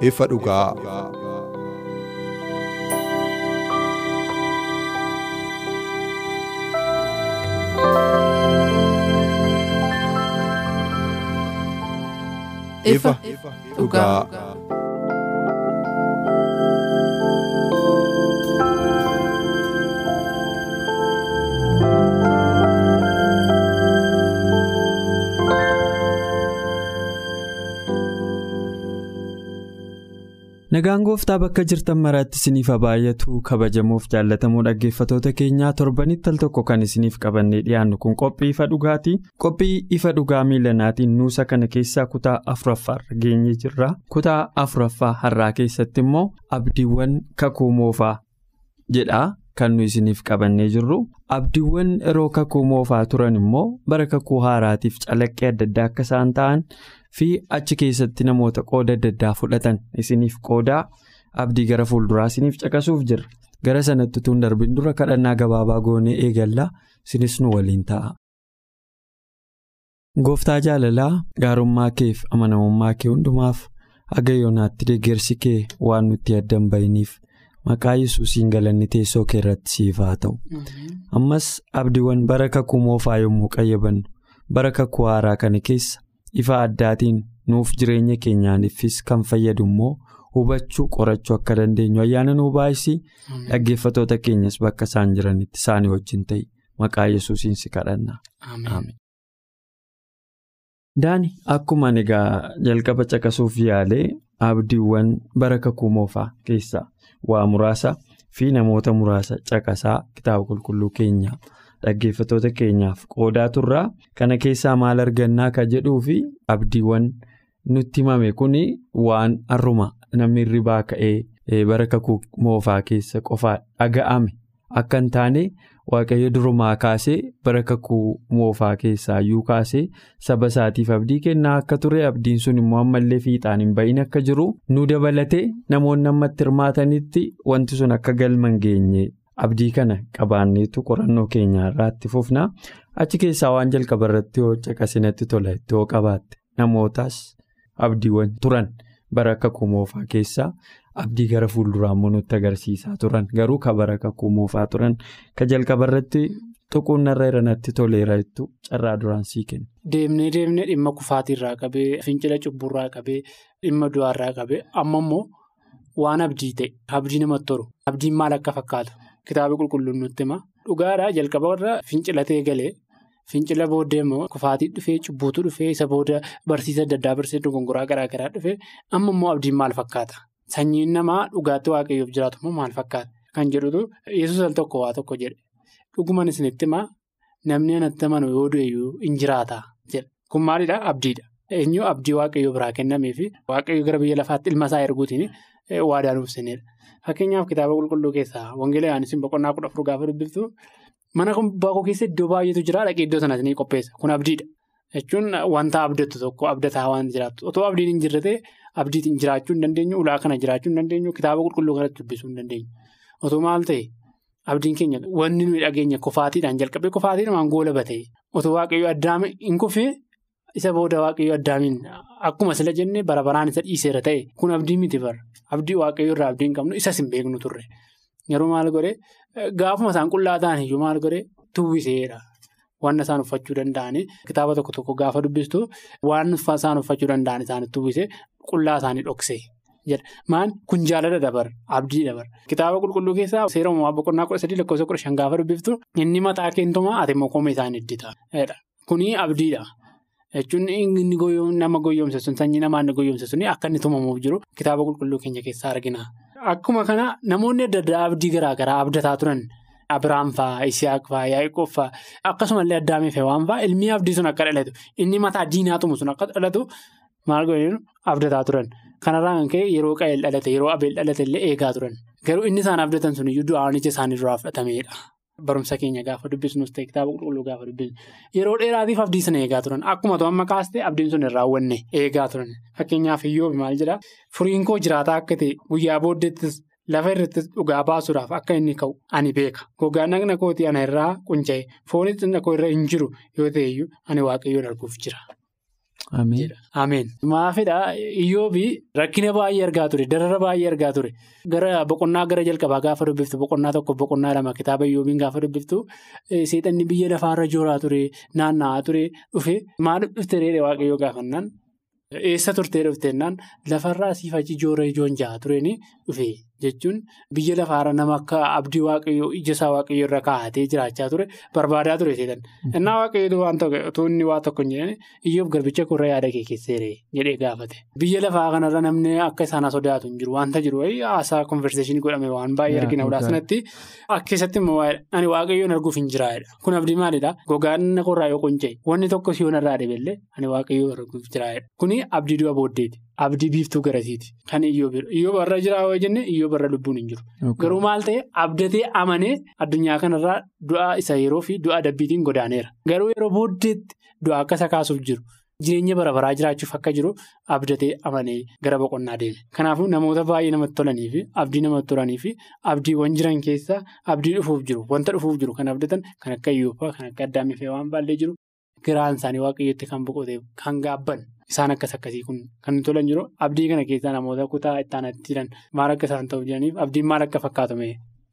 Ifa dhugaa. Ifa dhugaa. Nagaan gooftaa bakka jirtan maraatti isiniif baay'atu kabajamuuf jaallatamoo dhaggeeffatoota keenyaa torbanitti al tokko kan isiniif qabannee dhiyaannu kun qophii ifa dhugaati. Qophii ifa dhugaa miilanaatiin nuusa kana keessaa kutaa afuraffaarra geenye jirra. Kutaa afuraffaa har'aa keessatti immoo abdiiwwan kakuu moofaa jedha kan nu isiniif qabannee jirru. Abdiiwwan yeroo kakuu moofaa turan immoo bara kakuu haaraatiif calaqqee adda addaa akka isaan ta'an. fi achi keessatti namoota qooda adda addaa fudhatan isiniif qoodaa abdii gara fuulduraa isiniif caqasuuf jirra gara sanatti tun darbin dura kadhannaa gabaabaa goonee eegallaa isinis nu waliin ta'a. gooftaa jaalalaa gaarummaa keef amanamummaa kee hundumaaf haga yoonaatti deeggarsi kee waan nutti addan bahiniif maqaa yesuusiin galanni teessoo kee irratti siif haa ta'u ammas abdiiwwan bara kakuu moofaa yommuu qayyabannu bara kakuu haaraa kana keessa. ifa addaatiin nuuf jireenya keenyaaniifis kan fayyadu immoo hubachuu qorachuu akka dandeenyu ayyaana nuu baay'isii dhaggeeffatoota keenyas bakka isaan jiranitti isaanii wajjin ta'i. Maqaa yesuusiin si kadhanna. Daani akkuma egaa jalqaba caqasuuf yaalee abdiiwwan bara kakuu moofaa keessaa waa muraasa fi namoota muraasa caqasaa kitaaba qulqulluu keenyaa. Dhaggeeffatoota keenyaaf qoodaa turraa kana keessaa maal argannaa kan jedhuu fi abdiiwwan nutti himame kun waan har'uma namni hirribaa ka'ee bara kakuu moofaa keessa qofaa dhaga'ame akka hin taane waaqayyo durumaa kaasee bara kakuu moofaa keessaayyuu kaasee saba isaatiif abdii kennaa akka ture abdiin sun immoo ammallee fiixaan hin bahin akka jiru nu dabalatee namoonni ammatti hirmaatanitti wanti sun akka galma hin geenye. Abdii kana qabaanneetu qorannoo keenya irraatti fufnaa achi keessaa waan jalqaba irratti yoo caqasinatti tola itti yoo qabaatte namootaas abdiiwwan turan bara kakuu moofaa keessaa abdii gara fuulduraa immoo nutti agarsiisaa turan garuu ka bara kakuu moofaa turan ka jalqaba irratti tuquun narra irratti toleera jettu carraa duraan sii kenna. Deemnee deemnee dhimma kufaatiirraa qabee fincila cubburraa qabee dhimma du'aarraa qabee amma immoo waan abdii ta'e abdii namatti tolu abdiin maal akka fakkaatu. Kitaaba qulqulluun nutti hima dhugaadhaa jalqaba irra fincilatee galee fincila booddee immoo kufaatii dhufee cubbuutu dhufee isa booda barsiisa adda addaa barsiisa dogongoraa garaa garaa dhufee amma immoo abdiin maal fakkaata sanyiin namaa dhugaatti waaqayyoof jiraatu immoo maal fakkaata? Kan jedhutu yesuus al tokko waa tokko jedhe. Dhuguman isinitti himaa namni anatti amanu yoo du'eyyuu hin jiraata jedha. Kun maalidhaa abdiidha. Eenyu? Abdii waaqayyoo biraa kennamee fi waaqayyoo gara biyya lafaatti ilma isaa erguutiin waadaa nuuf seenedha. Fakkeenyaaf kitaaba qulqulluu keessaa wangeela Yohaannis boqonnaa kudha afur gaafa dubbiftu mana baakoo keessa iddoo baay'eetu jira. Dhaqee iddoo sanas ni qopheessa. Kun abdiidha. Jechuun wanta abdattu tokko abdataa waan jiraattu. Otoo abdiin hin jirre abdiitiin jiraachuu hin dandeenyu ulaa kana jiraachuu hin dandeenyu kitaaba qulqulluu kanatti dubbisuu hin dandeenyu. Otoo maal ta'e abdiin keenya wanni nuyi dhageenya kofaatiidhaan jalqabee kofaatiidhaan goolaba ta'e otoo waaqayyoo addaame hin kufee isa booda waaqayyoo addaamiin akkuma sila jennee bara baraan isa dhiiseera ta'e kun abdii miti bara. Abdii waaqayyoo irraa abdii hin qabnu isas hin beeknu turre. Yeroo maal godhee gaafuma isaan qullaa ta'an iyyuu maal godhee tuwwiseedha waan isaan uffachuu danda'anii kitaaba tokko tokko gaafa dubbistu waan isaan uffachuu danda'an isaanitti tuwwisee qullaa isaanii dhoksee jedha maan kun jaalala dabar abdii dabar kitaaba qulqulluu keessaa seera uumamaa boqonnaa kudha sadii lakkoofsa kudha shan gaafa dubbiftu inni mataa keentumaa ati immoo koomee isaanii iddita kuni abdiidha. jechuun inni nama goyoomse sun sanyii namaa inni goyoomse sun akka inni tumamuuf jiru kitaaba qulqulluu keenya keessaa argina Akkuma kana namoonni adda addaa abdii garaa garaa abdataa turan. Abiraam fa'aa, Isiyaaq fa'aa, Yaaqoob fa'aa akkasumallee addaamii fi waan fa'aa ilmi abdii sun akka dhalatu inni mataa diinaa tumu sun akka dhalatu maal godhanii abdataa turan. Kanarraa kan ka'e yeroo Qaayil dhalate yeroo Abeel dhalate illee eegaa turan. Garuu inni isaan abdatan sun iyyuu du'aan ija isaanii duraa fudhatameedha. Barumsa keenya gaafa dubbisnus ta'e kitaaba qulqulluu gaafa dubbisnu yeroo dheeraatiif abdii sana eegaa turan akkuma to'amma kaastee abdiin sun hin raawwanne eegaa turan fakkeenyaaf iyyoo maal jedhaa furiin koo jiraataa akka ta'e guyyaa booddeettis lafa irrattis dhugaa baasuudhaaf akka inni ka'u ani beeka. Gogaan dhagna kootii ana irraa qunca'e foonis koo irra hin jiru yoo ta'e iyyuu ani waaqayyoon arguuf jira. Ameen. Maafidhaa iyyoobii rakkina baay'ee argaa ture darara baay'ee argaa ture. Gara boqonnaa gara jalqabaa gaafa dubbiftu boqonnaa tokko boqonnaa lama kitaaba iyyoobiin gaafa dubbiftu seexanni biyya lafaarra jooraa ture naanna'aa ture dhufe maal dhufte reedhe waaqayyoo gaafannaan? Eessa turtee dhufteenaan lafarraa siif achi joora ijoon ja'a tureen dhufe jechuun biyya lafaarra nama akka abdii waaqayyoo ija isaa waaqayyoo irra kaa'atee jiraachaa ture barbaadaa ture seetan. Innaa waaqayyoo waan tokko inni waa tokko hin jedhani garbicha korra yaada kee keesseeree jedhee gaafate. Biyya lafaa kanarra namni akka isaan sodaatu hin jiru waanta jiru haasaa konverseeshinii godhame waan baay'ee argina ulaa sanatti akka keessatti immoo ani waaqayyoon arguuf hin jiraadha. Kun abdii maalidhaa gogaan korraa yoo qunca'e wanni tokko si yoonarraa dhibellee ani waaqayyoon arguuf jiraadha. Kuni abdii du'a booddeeti. Abdii biiftuu garasiiti. Kan iyyoo bira. Iyyoo barra jiraa yoo jenne iyyoo barra lubbuun hin jiru. Garuu maal ta'e abdatee amanee addunyaa kanarraa du'a isa yeroo fi du'a dabbiitiin godaaneera. Garuu yeroo booddeetti du'a akka isa kaasuuf jiru. Jireenya bara baraa jiraachuuf akka jiru abdatee amanee gara boqonnaa deeme. Kanaafuu namoota baay'ee namatti tolanii fi abdii namatti tolanii fi abdiiwwan jiran keessaa abdii dhufuuf jiru. Wanta dhufuuf jiru kan abdatan kan akka iyyooffaa kan akka addaamifee waan baallee jiru. Giraan isaanii waaqayyootti kan boqoteef kan gaabban. Isaan akkas akkasii kun kan tolan jiru abdii kana keessaa namoota kutaa itti aanatti jiran maal akka isaan ta'uu jiraniif abdiin maal akka fakkaatume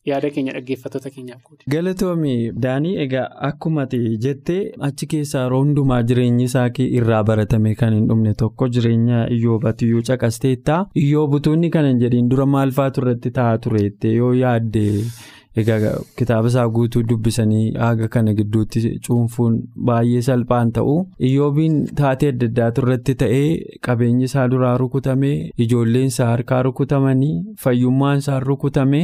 yaada keenya dhaggeeffattoota keenyaaf godhe. Galatoomii Daanii egaa akkuma jettee achi keessaa yeroo hundumaa jireenyi isaa irraa baratame kan hin dhumne tokko jireenya iyyoobaatu iyyuu caqasteetta iyyoo butuunni kan hin jedhiin dura maal faatu irratti taa'aa tureette yoo yaadde. Egaa kitaaba isaa guutuu dubbisanii haga kana gidduutti cuunfuun baay'ee salphaan ta'u iyyoobiin taatee adda addaatu irratti ta'ee qabeenyi isaa duraa rukutamee ijoolleen isaa harkaa rukutamanii fayyummaan isaa rukutamee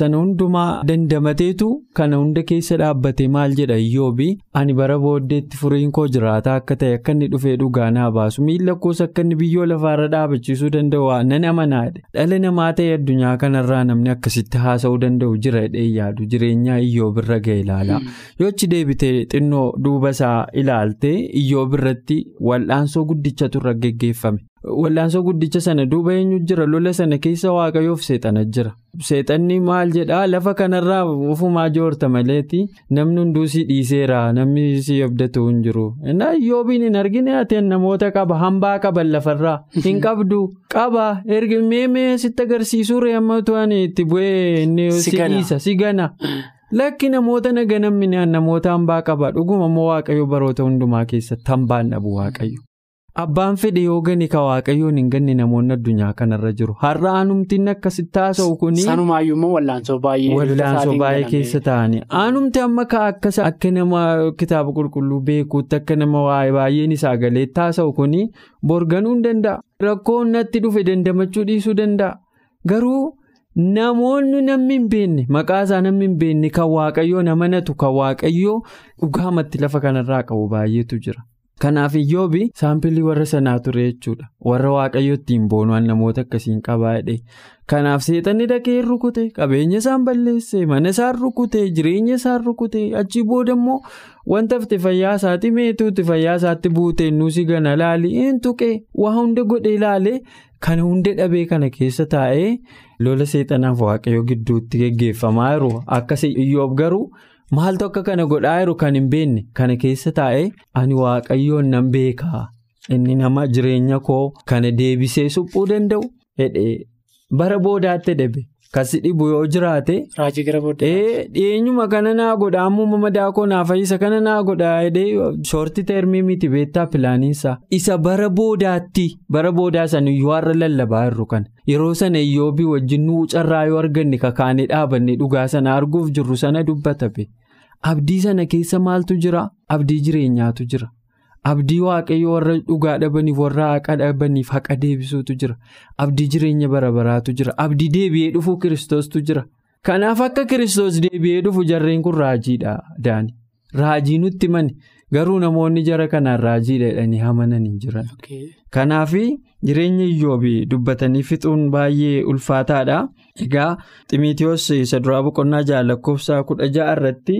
sana hundumaa dandamateetu kana hunda keessa dhaabbatee maal jedha iyyoobii? Ani bara booddeetti furiin koo jiraataa akka ta'e akka inni dhufee dhugaa naa baasu. Miila koos akka inni biyyoo lafaarra dhaabachiisuu danda'u nan amanaadha dhala namaa ta'e addunyaa kanarraa namni akkasitti haasa'uu danda'u jira yaadu jireenya iyyoo birra ga'e ilaala. Yoo achi deebitee xinnoo duuba isaa ilaaltee iyyoo birratti wal'aansoo guddichatu irra geggeeffame wal'aansoo guddicha sana duuba eenyu jira? Lola sana keessa waaqayyoof seexana jira. Seexanni maal jedhaa? Lafa kanarraa ofumaa joorta maleeti. Namni hunduu si dhiiseera. Namni si abdatu hin jiru. Iyyoobiin hin argine? Ati namoota qaba. Hambaa qaban lafarraa. Hin qabdu. Qaba. Erga meemee sitti agarsiisuu reemmatu ani itti bu'ee inni si dhiisa si gana. Lakki namoota naga namni namoota hambaa qaba. Dhuguma immoo waaqayyo baroota hundumaa keessatti hambaan dhabu waaqayyo. Abbaan fedhe yoo gani ka waaqayyoon hin ganne namoonni addunyaa kanarra jiru. Har'a aanumtiin akkasitti haasa'u kuni. Sanumaayyuu immoo wallaansoo baay'ee. Wallaansoo baay'ee keessa taa'anii. Aanumti amma akkas akka nama kitaaba qulqulluu beekuutti akka nama baay'een isaa galeetti haasa'u kuni borganuu hin danda'a. Rakkoon natti dhufe dandamachuu dhiisuu danda'a. Garuu. Namoonni namni hin beekne maqaa isaa namni hin beekne kan waaqayyoo amanatu kan waaqayyoo dhugaamatti lafa kanarraa qabu baay'eetu jira. Kanaaf iyyoobi saampilii warra sanaa ture jechuudha. Warra waaqayyo ittiin boonu'an namoota akkasiin qabaadhe. Kanaaf seexanni dhaqee rukute qabeenya isaan balleesse mana isaan rukute jireenya isaan rukute achii booda immoo wanta fite fayyaa isaatti meetuuti fayyaa isaatti buute nuusi gana laali hin tuqee waa hunda godhee ilaale kana hunda dhabee kana keessa taa'ee lola seexanaaf waaqayyo gidduutti geggeeffamaa jiru akkasii iyyoob garuu. Maaltu akka kana godhaa jiru kan hin beekne kana keessa taa'ee ani waaqayyoon nan beekaa inni nama jireenya koo kana deebisee suphuu danda'u? Hedhee bara boodaatti dhabe kasi dhibu yoo jiraate. Raajii gara booddee. Dhiyeenyuma kana naa godha ammuma madaa koo naa fayyisa kana naa godha hedhee shoorti termii miti beektaa pilaaniinsa isa bara boodaatti bara boodaa sana iyyuu har'a lallabaa jirru kana. Yeroo sana iyyoobii wajjin nuu carraa yoo arganne kakaanee dhaabanne dhugaa sana arguuf jirru sana dubbata. Abdii sana keessa maaltu jira? Abdii jireenyaatu jira. Abdii waaqayyo warra dhugaa dhabaniif warra haqa dhabaniif haqa deebisuutu jira. Abdii jireenya bara baraatu jira. Abdii deebi'ee dhufuu kiristoostu jira. Kanaaf akka kiristoos deebi'ee dhufu jarreen kun raajiidha daani. Raajii nutti mani garuu namoonni jara kanaan raajiidha jedhanii amanan hin jiran. Kanaaf jireenya iyyoobii dubbatanii fixuun baay'ee ulfaataadha. Egaa Ximitiyoos isa duraa boqonnaa ja'a lakkoofsa kudha ja'a irratti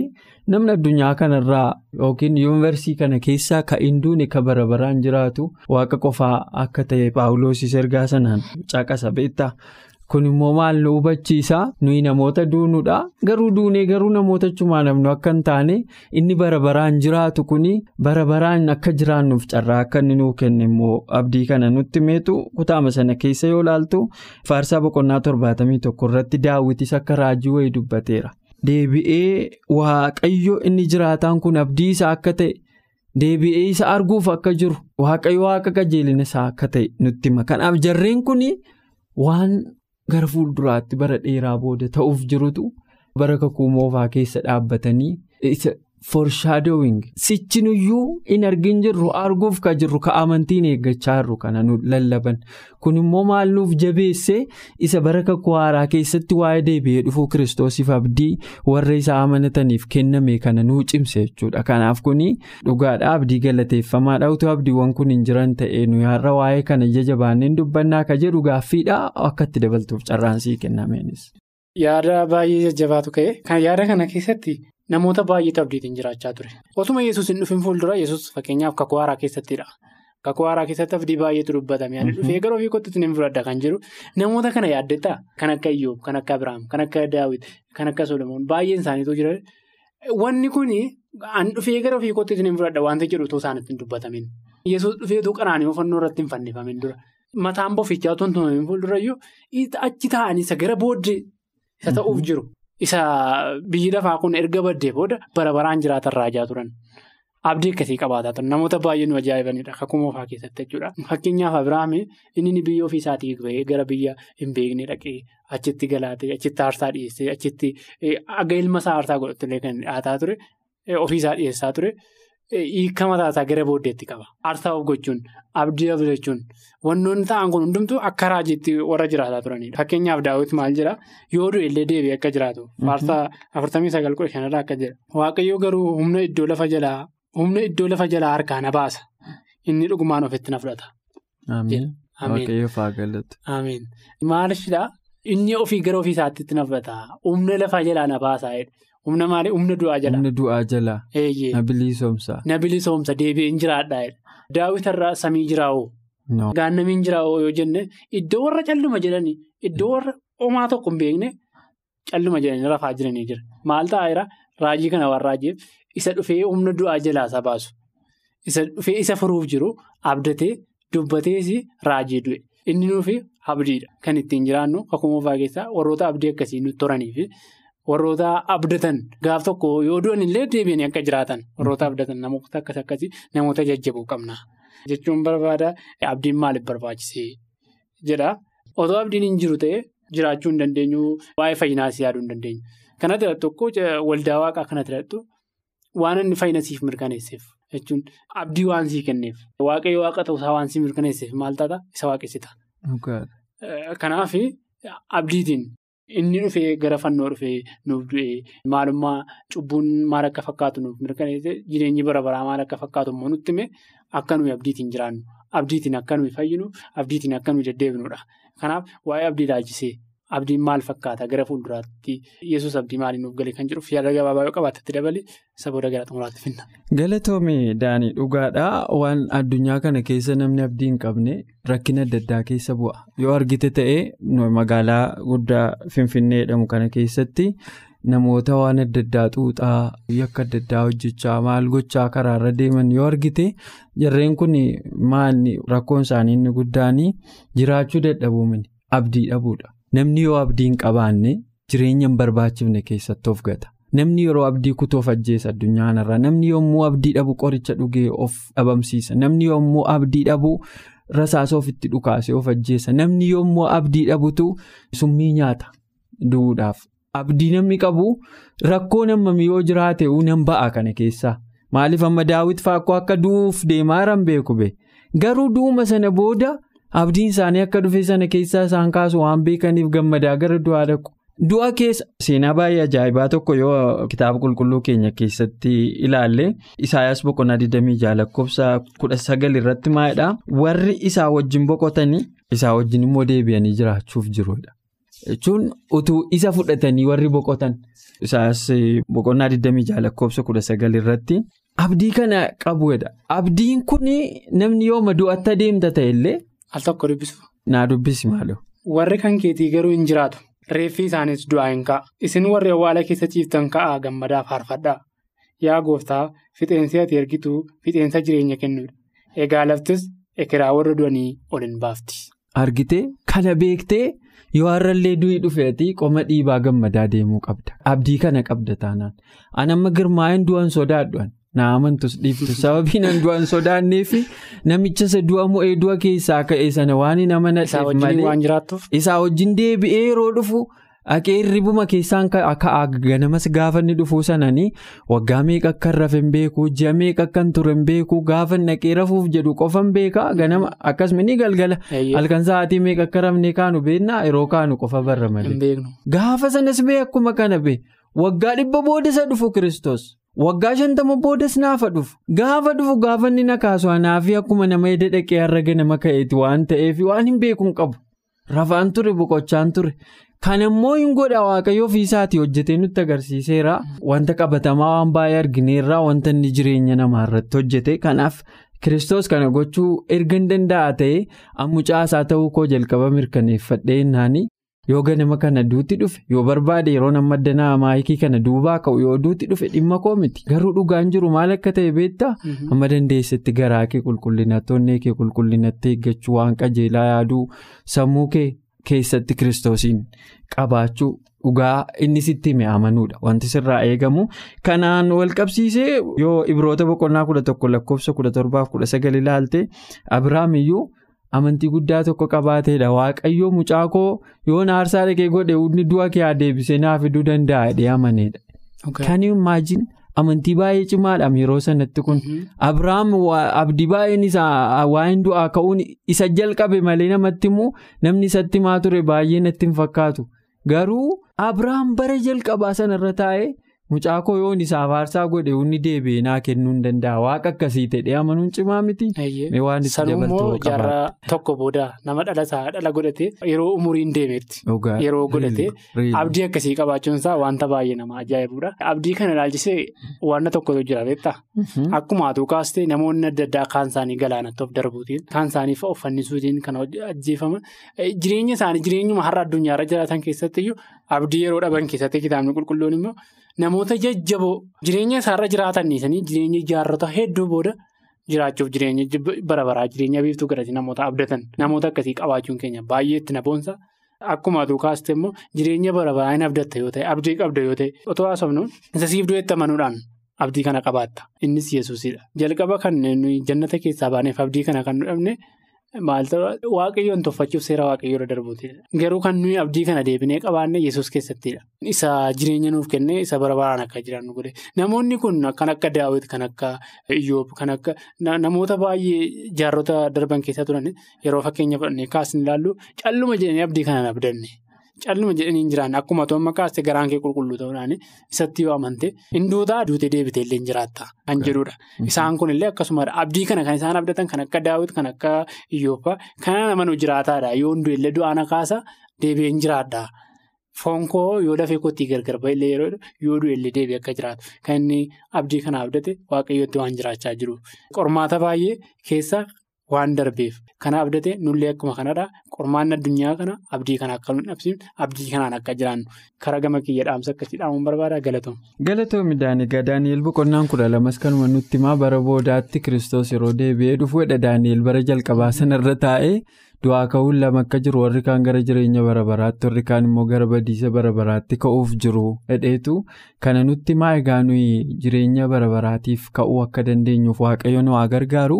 namni addunyaa kanarraa yookiin yuunivarsiitii kana keessaa ka hin duune ka bara baraan jiraatu waaqa qofaa akka ta'e paawuloos ergaa sanaan caqasa beektaa. Kun immoo maal nu hubachiisa nuyi namoota duunuudha garuu duunee garuu namoota cumaa namnu akka hin taane inni bara baraan jiraatu kuni bara baraan akka jiraannuuf carraa akka inni nuu kenne immoo abdii kana nutti meetu kutaama sana keessa yoo laaltu faarsaa boqonnaa torbaatamii tokko irratti daawwitis akka raajii wayii dubbateera. Deebi'ee waaqayyo inni jiraataan kun abdii isaa akka ta'e deebi'ee isa arguuf akka jiru waaqayyo waaqa qajeelina isaa akka ta'e nutti hima kanaaf jarreen kun waan. Gara fuulduraatti bara dheeraa booda ta'uuf jirutu bara kakuu moofaa keessa dhaabbatanii foreshadowing. Sichinuyyuu in argin jirru arguuf ka jirru ka amantiin eeggachaa jirru kana nu lallaban. Kun immoo maal nuuf jabeessee isa bara kakuu haaraa keessatti waa'ee deebi'ee dhufuu kiristoosiif abdii warra isaa amanataniif kenname kana nuu cimse jechuudha. Kanaaf kuni dhugaadha abdii galateeffamaadha. Utuu abdiiwwan kun hin jiran ta'e nuyi har'a waa'ee kana jajabaanneen dubbannaa ka jedhu gaaffiidha. Akka itti dabaltuuf carraansii kennameenis. Yaada baay'ee jajjabaatu ka'e. Yaada kana keessatti. Namoota baay'eetu abdiitiin jiraachaa ture. Otuma yesus hin dhufin fuuldura yesus fakkeenyaaf kakuu haaraa keessattidha. Kakuu haaraa keessatti abdii baay'eetu dubbatame. Ani dhufee gara ofii kottuutti ni fudhadha kan jiru. Namoota kana yaaddetta kan akka Iyyoob, kan akka Abiraam, kan akka Daawit, kan akka Solomoon baay'een isaaniitu jira. Wanni kuni an dhufee gara ofii kottuutti ni fudhadha wanta jedhu otoo isaanitti hin dubbatamin. Yesus dhufeetu qaraanii fannoo irratti hin fannifamin dura. Mataan bofichaa tumamin fuuldurayyuu achi taa'anii isa gara booddee isa ta'uuf jiru. Isa biyyi lafaa kun erga baddee booda bara baraan jiraatan raajaa turan. Abdii akkasii qabaataa turan. Namoota baay'ee nu ajaa'ibanidha. Kakuu moofaa keessatti jechuudha. Fakkeenyaaf Abiraamii inni biyya ofii isaatii bahee gara biyya hin beekne dhaqee achitti galaatee achitti aarsaa dhiyeessee achitti aga ilma isaa aarsaa godhatullee kan dhiyaataa ture ofii isaa dhiyeessaa ture. Hiika mataasaa gara booddeetti qaba. Aarsaa of gochuun abdii abdachuun wantoonni ta'an kun hundumtuu akka raajiitti warra jiraataa turanidha. Fakkeenyaaf daawwiti maal jira yoo du'e illee deebi'ee akka jiraatu. Faarsaa afurtamii sagal kudha shanarraa akka jira. Waaqayyoo garuu humna iddoo lafa jalaa humna iddoo lafa jalaa harkaa na baasa. Inni dhugumaan ofitti na fudhata. Amiin. Maalidhaa inni ofii gara ofii isaatti na fudhata. Humna lafa jalaa na baasa. Humna maali? Humna du'aa jalaa. Humna du'aa jalaa. Na bilisoomsa. Na bilisoomsa deebi'een jiraadhaa. Daawwitarraa samii jiraa'oo. Gaannamiin jiraa'oo yoo jenne iddoo warra calluma jedhanii iddoo warra homaa tokko hin beekne calluma jedhanii rafaa jiranii jira. Maal ta'aa jira? Raajii kana waan raajiif isa dhufee humna du'aa jalaa isa baasu. Isa dhufee isa furuuf jiru abdatee dubbatees raajii du'e. Inni nuufi abdiidha. Kan ittiin jiraannu kakuu moofaa keessaa warroota abdii akkasii nutti horaniifi. Warroota abdatan gaaf tokko yoo du'an illee deebi'anii akka jiraatan warroota abdatan namoota akkas akkasii namoota jajjaboo qabna. Jechuun barbaada abdiin maaliif barbaachisee jedha. Otoo abdiin hin jiru ta'e jiraachuu hin dandeenyu waa'ee fayyinaas yaaduu hin dandeenyu. Kana jedhu tokko waldaa waaqaa kana jedhattu waan inni fayyinasiif mirkaneesseef jechuun abdii waan sii kenneef waaqayyo waaqa ta'uusaa waan sii mirkaneesseef maal taata isa waaqessita. Kanaaf abdiitiin. Inni dhufee gara fannoo dhufee nuuf du'ee maalummaa cubbuun maal akka fakkaatu nuuf mirkaneessee jireenyi bara baraa maal akka fakkaatu immoo nutti hime akka nuyi abdiitiin jiraannu abdiitiin akka nuyi fayyinu abdiitiin akka nuyi deddeebinudha. Kanaaf waa'ee abdii ilaalchisee abdiin maal fakkaata gara fuulduraatti yesus abdii maaliin nuuf galee kan jedhuuf yaada gabaabaa yoo qabaatatti dabalee saboota gara xumuraatti finna. Galatoomii Daanii dhugaadhaa waan addunyaa kana keessa namni abdii hin qabne rakkina adda addaa keessa bu'a. Yoo argite ta'ee magaalaa guddaa Finfinnee jedhamu kana keessatti namoota waan adda addaa xuuxaa yakka adda addaa hojjechaa maal gochaa karaarra deeman yoo argite jarreen kun maanni rakkoon isaanii inni guddaan jiraachuu dadhabuumini abdii dhabuudha. Namni yoo abdii hin qabaanne jireenya hin barbaachifne keessatti of gata. Namni yeroo abdii kutoof ajjeesa addunyaa kanarraa namni yommuu abdii dhabu qoricha dhugee of dhabamsiisa namni yommuu abdii dhabu rasaasa ofitti dhukaasee of ajjeesa namni yommuu abdii dhabutu summii nyaata du'uudhaaf. Abdii namni qabu rakkoo namni yoo jiraate nan ba'a kana keessaa Maaliif amma daawwit faakkoo akka du'uuf deemaa jiran beeku be garuu du'uma sana booda abdiin isaanii akka dhufe sana keessaa isaan kaasu waan beekaniif gammadaa gara du'aa dhaqu. Du'a keessa seenaa baay'ee ajaa'ibaa tokko yoo kitaaba qulqulluu keenya keessatti ilaalle Isaayyaas boqonnaa 26 lakkoofsa 19 irratti maalidhaa warri isaa wajjin boqotanii isaa wajjin immoo deebi'anii jiraachuuf jirudha. Jechuun utuu isa fudhatanii warri boqotan Isaayyaas boqonnaa 26 lakkoofsa 19 irratti abdii kana qabuudha. Abdiin kun namni yooma du'atti adeemta ta'ellee. Al tokko dubbisu. Naa dubbisi maaloo. Warri kan keetii garuu hin jiraatu. Reeffi isaanis du'aa hin ka'a. Isin warri awwaala keessa ciiftan ka'aa gammadaa faarfadhaa. Yaa gooftaa fixeensi ati ergitu fixeensa jireenya kennuudha. Egaa laftis ekeraa warra du'anii ol hin baafti. Argitee kana beektee yoo har'allee du'i dhufeetii qoma dhiibaa gammadaa deemuu qabda. Abdii kana qabda taanaan. An amma girmaa'een du'an sodaadhu'an. Na amantus dhiiftu sababii nan du'an sodaanneefi namicha isa du'a mo'ee du'a keessaa ka'e sana waan hin amanatteef malee isaa wajjin deebi'ee yeroo dhufu haqee hirribuma keessaan ganamas gaafa inni dhufuu sananii waggaa meeqa akka hin rafe hin beeku ji'a meeqa akka hin ture hin beeku gaafa naqee rafuuf jedhu qofa hin beekaa ganama akkasuma ni galgala. Halkan sa'aatii meeqa akka rafnee kaanu beennaa yeroo kaanu qofa barra malee gaafa sanas bee akkuma kana bee waggaa dhibba booda isa dhufu kiristoos. Waggaa shantama boodas naafa dhufu gaafa dhufu gaafa inni na kaasu anaafi akkuma nama eda dhaqee har'a ganama ka'eeti waan ta'eef waan hin beekuun qabu rafaan ture boqochaan ture kan immoo hin godha waaqayyo ofiisaatii hojjetee nutti agarsiiseera wanta qabatamaa waan baay'ee argineerraa wanta inni jireenya namaa irratti hojjete kanaaf kiristoos kana gochuu erga hin danda'a ta'ee ammucaasaa ta'uu koo jalqaba mirkaneeffadhee naani. Yoo ganama kana duuti dhufe yoo barbaade yeroo nama addanaa maayikii kana duubaa ka'u yoo duuti dhufe dhimma koo miti. Garuu dhugaan jiru maal akka ta'e beektaa? Amma dandeessetti garaa kee qulqullinatti onnee kee qulqullinatti eeggachuu waan qajeelaa yaaduu sammuu kee keessatti kiristoosiin qabaachuu dhugaa inni sitti hime amanuudha wanti sirraa eegamu kanaan wal qabsiisee yoo ibroota boqonnaa kudha tokko lakkoofsa kudha torbaaf kudha ilaalte abiraam iyyuu. Amantii guddaa tokko qabaateedha. Waaqayyo mucaa koo yoo aarsaa dhaqee godhe inni du'a kee deebisee naaf fiduu danda'a jedhee amaneedha. Kan imaajin amantii baay'ee cimaadha yeroo sanatti kun. Abiraam abdii baay'een isaa waa'een du'aa ka'uun isa jalqabe malee namatti immoo namni isatti himaa ture baay'ee natti hin fakkaatu. Garuu Abiraam bara jalqabaa sanarra taa'ee. Mucaa koo yoon isaaf aarsaa godhe inni deebi'ee naa kennuu hin danda'a waaqa akkasii ta'e amanuun cimaa miti. Sanummoo jaarraa tokko booda nama dhalasaa dhala godhate yeroo umuriin deemeetti. Yeroo godhate abdii akkasii qabaachuun isaa wanta baay'ee nama ajaa'ibuudha. Abdii kana ilaalchisee wanta tokkotu jira beektaa? Akkuma atuu kaastee namoonni adda addaa kaan isaanii galaanatti of darbuutiin kaan isaanii of fannisuutiin kan ajjeefaman jireenya isaanii jireenyuma har'a addunyaarra jiraatan keessatti iyyuu abdii yeroo dhaban keessatti kitaabni qulqulluun immoo. Namoota jajjaboo jireenya isaarra jiraataniisanii jireenya jaarrota hedduu booda jiraachuuf jireenya bara baraa jireenya biiftuu godhate namoota abdatan namoota akkasii qabaachuun keenya baay'ee itti na boonsa. Akkuma atuu kaaste immoo jireenya bara baraa hin abdatta yoo ta'e abdii qabda yoo ta'e otoo haasofnu isa siif du'eetti amanuudhaan abdii kana qabaatta innis yesuusidha. Jalqaba kan jannata keessaa baaneef abdii kana kan nu dhabne. Maaltu waaqayyoon tuffachuuf seera waaqayyoo irra darbuutidha. Garuu kan nuyi abdii kana deebinee qabaanne yesus keessattidha. Isa jireenya nuuf kennee isa bara baraan akka jiraannu godhe. Namoonni kun kan akka daawwiti kan akka iyyoob kan akka namoota baay'ee jaarrota darban keessa turan yeroo fakkeenya fudhannee kaasni ilaallu calluma jedhanii abdii kanaan abdanne. Calluma jedhanii hin jiraanne akkuma to'amma kaaste garaan kee qulqulluu ta'uudhaan isatti yoo amante hinduutaa duutee deebitee illee hin jiraatta kan jedhudha. Isaan kunillee akkasumadha. Abdii kana kan isaan abdatan kan akka daawwiti kan akka iyyoobbaa kan amanuu jiraataadha. Yoo hunduu illee du'aana kaasa deebi'ee hin jiraadha. Foon koo yoo dafee kootii gargar ba'e yeroo yoo du'e illee deebi'ee akka jiraatu kan inni abdii kana abdate waaqayyootti waan jiraachaa jiru. Qormaata baay'ee keessa. Waan darbeef. Kana abdate nullee akkuma kanadha. Qormaan addunyaa kana abdii kana akka nu dhabsiifne abdii kanaan akka jiraannu. Karaa gama kiyya dhaamsa akkasii dhaamuun barbaada. Galatoom. Galatoom Daanigaa Daani'eel boqonnaan kudha lamas kanuma nutti himaa bara boodaatti kiristoos yeroo deebi'ee dhufuudha Daani'eel bara jalqabaa sanarra taa'ee du'aa ka'uun lama akka jiru warri kaan gara jireenya bara baraatti warri kaan immoo gara badiisa bara baraatti ka'uuf jiru. Hedheetu kana nutti maa egaa nuyi jireenya bara baraatiif ka'uu akka dandeenyuuf waaqayyo nu haa gargaaru?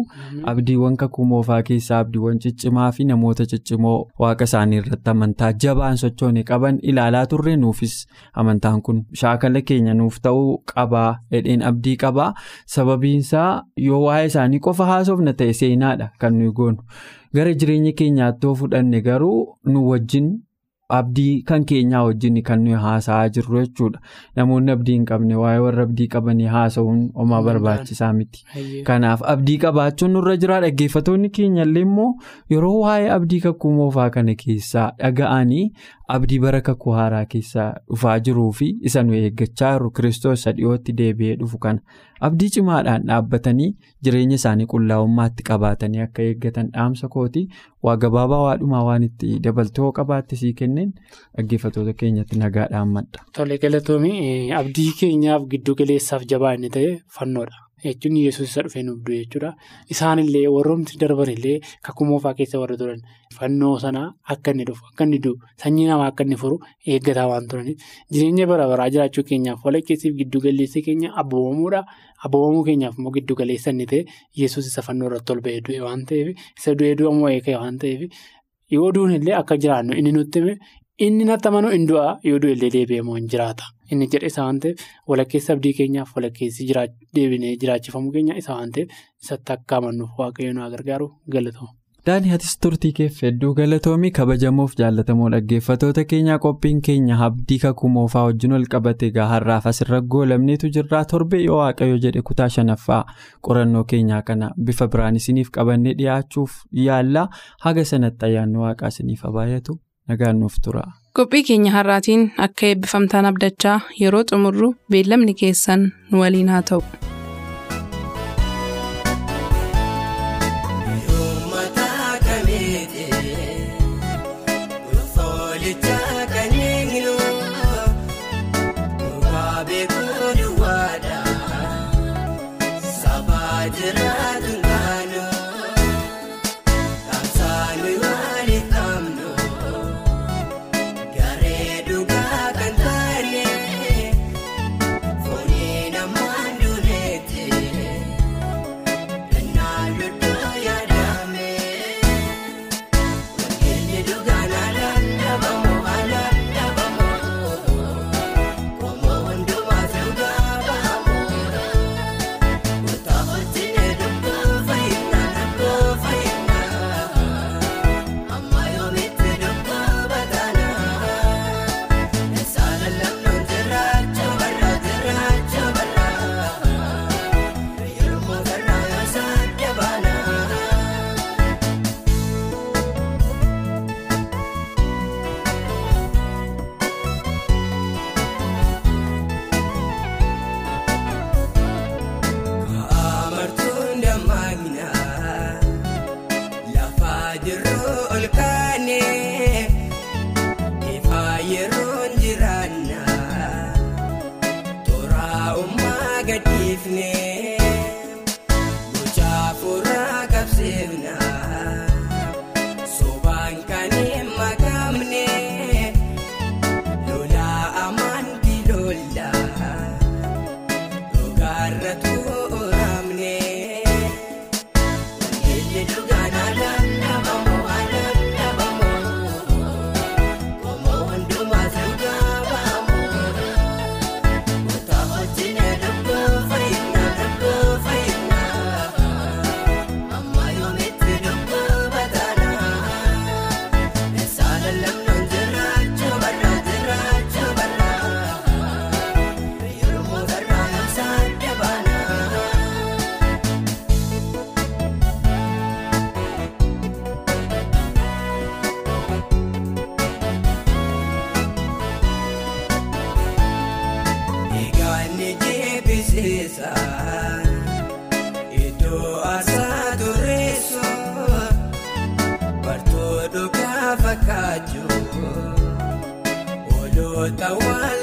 Abdiiwwan kakuu moofaa keessaa abdiiwwan ciccimaa fi namoota ciccimoo waaqa isaanii irratti amantaa jabaan sochoone qaban ilaalaa turre nuufis amantaan kun shaakala keenya nuuf ta'uu qabaa hedheen abdii qabaa sababiinsaa yoo waa'ee isaanii qofa haasofna ta'e seenaadha kan nuyi goonu gara jireenya keenyaatti yoo fudhanne garuu nu wajjin abdii kan keenyaa wajjin kan nuyi haasa'aa jirru jechuudha. Namoonni abdii hin qabne waa'ee warra abdii qabanii haasa'uun homaa barbaachisaa miti. kanaaf abdii qabaachuun nurra jira dhaggeeffatoonni keenyallee immoo yeroo waa'ee abdii kakuu moofaa kana keessaa dhaga'anii abdii bara kakuu haaraa keessaa dhufaa jiruu fi isa nu eeggachaa jiru. Kiristoos dhiyootti deebi'ee dhufu kana abdii cimaadhaan dhaabbatanii jireenya isaanii qullaa'ummaatti qabaatanii akka eeggatan dhaamsa kooti waa gabaabaa waadhumaa waan itti dabaltoo qabaatte sii kenneen dhaggeeffatoota keenyatti nagaadhaan madda. Tole galatoomii abdii keenyaaf giddu galeessaaf jabaa inni ta'e fannoodha. jechuun yesuus isa dhufee nuuf du'e jechuudha. Isaanillee warroomti darban illee kakuu moofaa keessa warra turan fannoo sana akka inni dhufu akka inni du'u sanyii namaa akka inni furu eeggataa waan turaniif jireenya bara baraa jiraachuu keenyaaf walakkeessiif giddu galeessi keenya abboomamuudha. Abboomamuu keenyaaf immoo giddu galeessa inni ta'e yesuus isa fannoo irratti ol ba'ee du'e waan ta'eef isa du'ee du'a immoo eegee waan ta'eef yoo du'uun illee akka jiraannu inni nutti inni natti amanuu hin du'a yoo du'e illee deebi'ee immoo hin jiraata. Inni jedhe isa waan ta'eef walakkeessa abdii keenyaaf walakkeessi deebinee jiraachifamuu keenya isa waan ta'eef isatti akka amannuuf waaqayyo nu gargaaru galatooma. Daanii hatis turtii keef hedduu galatoomii kabajamoof jaallatamoo dhaggeeffatoota keenyaa qophiin keenya abdii kakuu moofaa wajjin ol qabate egaa har'aaf asirra goolabneetu jirraa torbe yoo waaqayyo jedhe kutaa shanaffaa qorannoo keenyaa kana bifa biraan isiniif qabannee dhiyaachuuf yaalla haga sanatti ayyaanni waaqaa isiniif baay'atu nagaan nuuf tura. Qophii keenya har'aatiin akka eebbifamtaan abdachaa yeroo xumurru beellamni keessan nu waliin haa ta'u.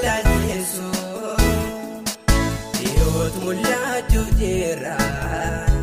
Sanyii yaa'ii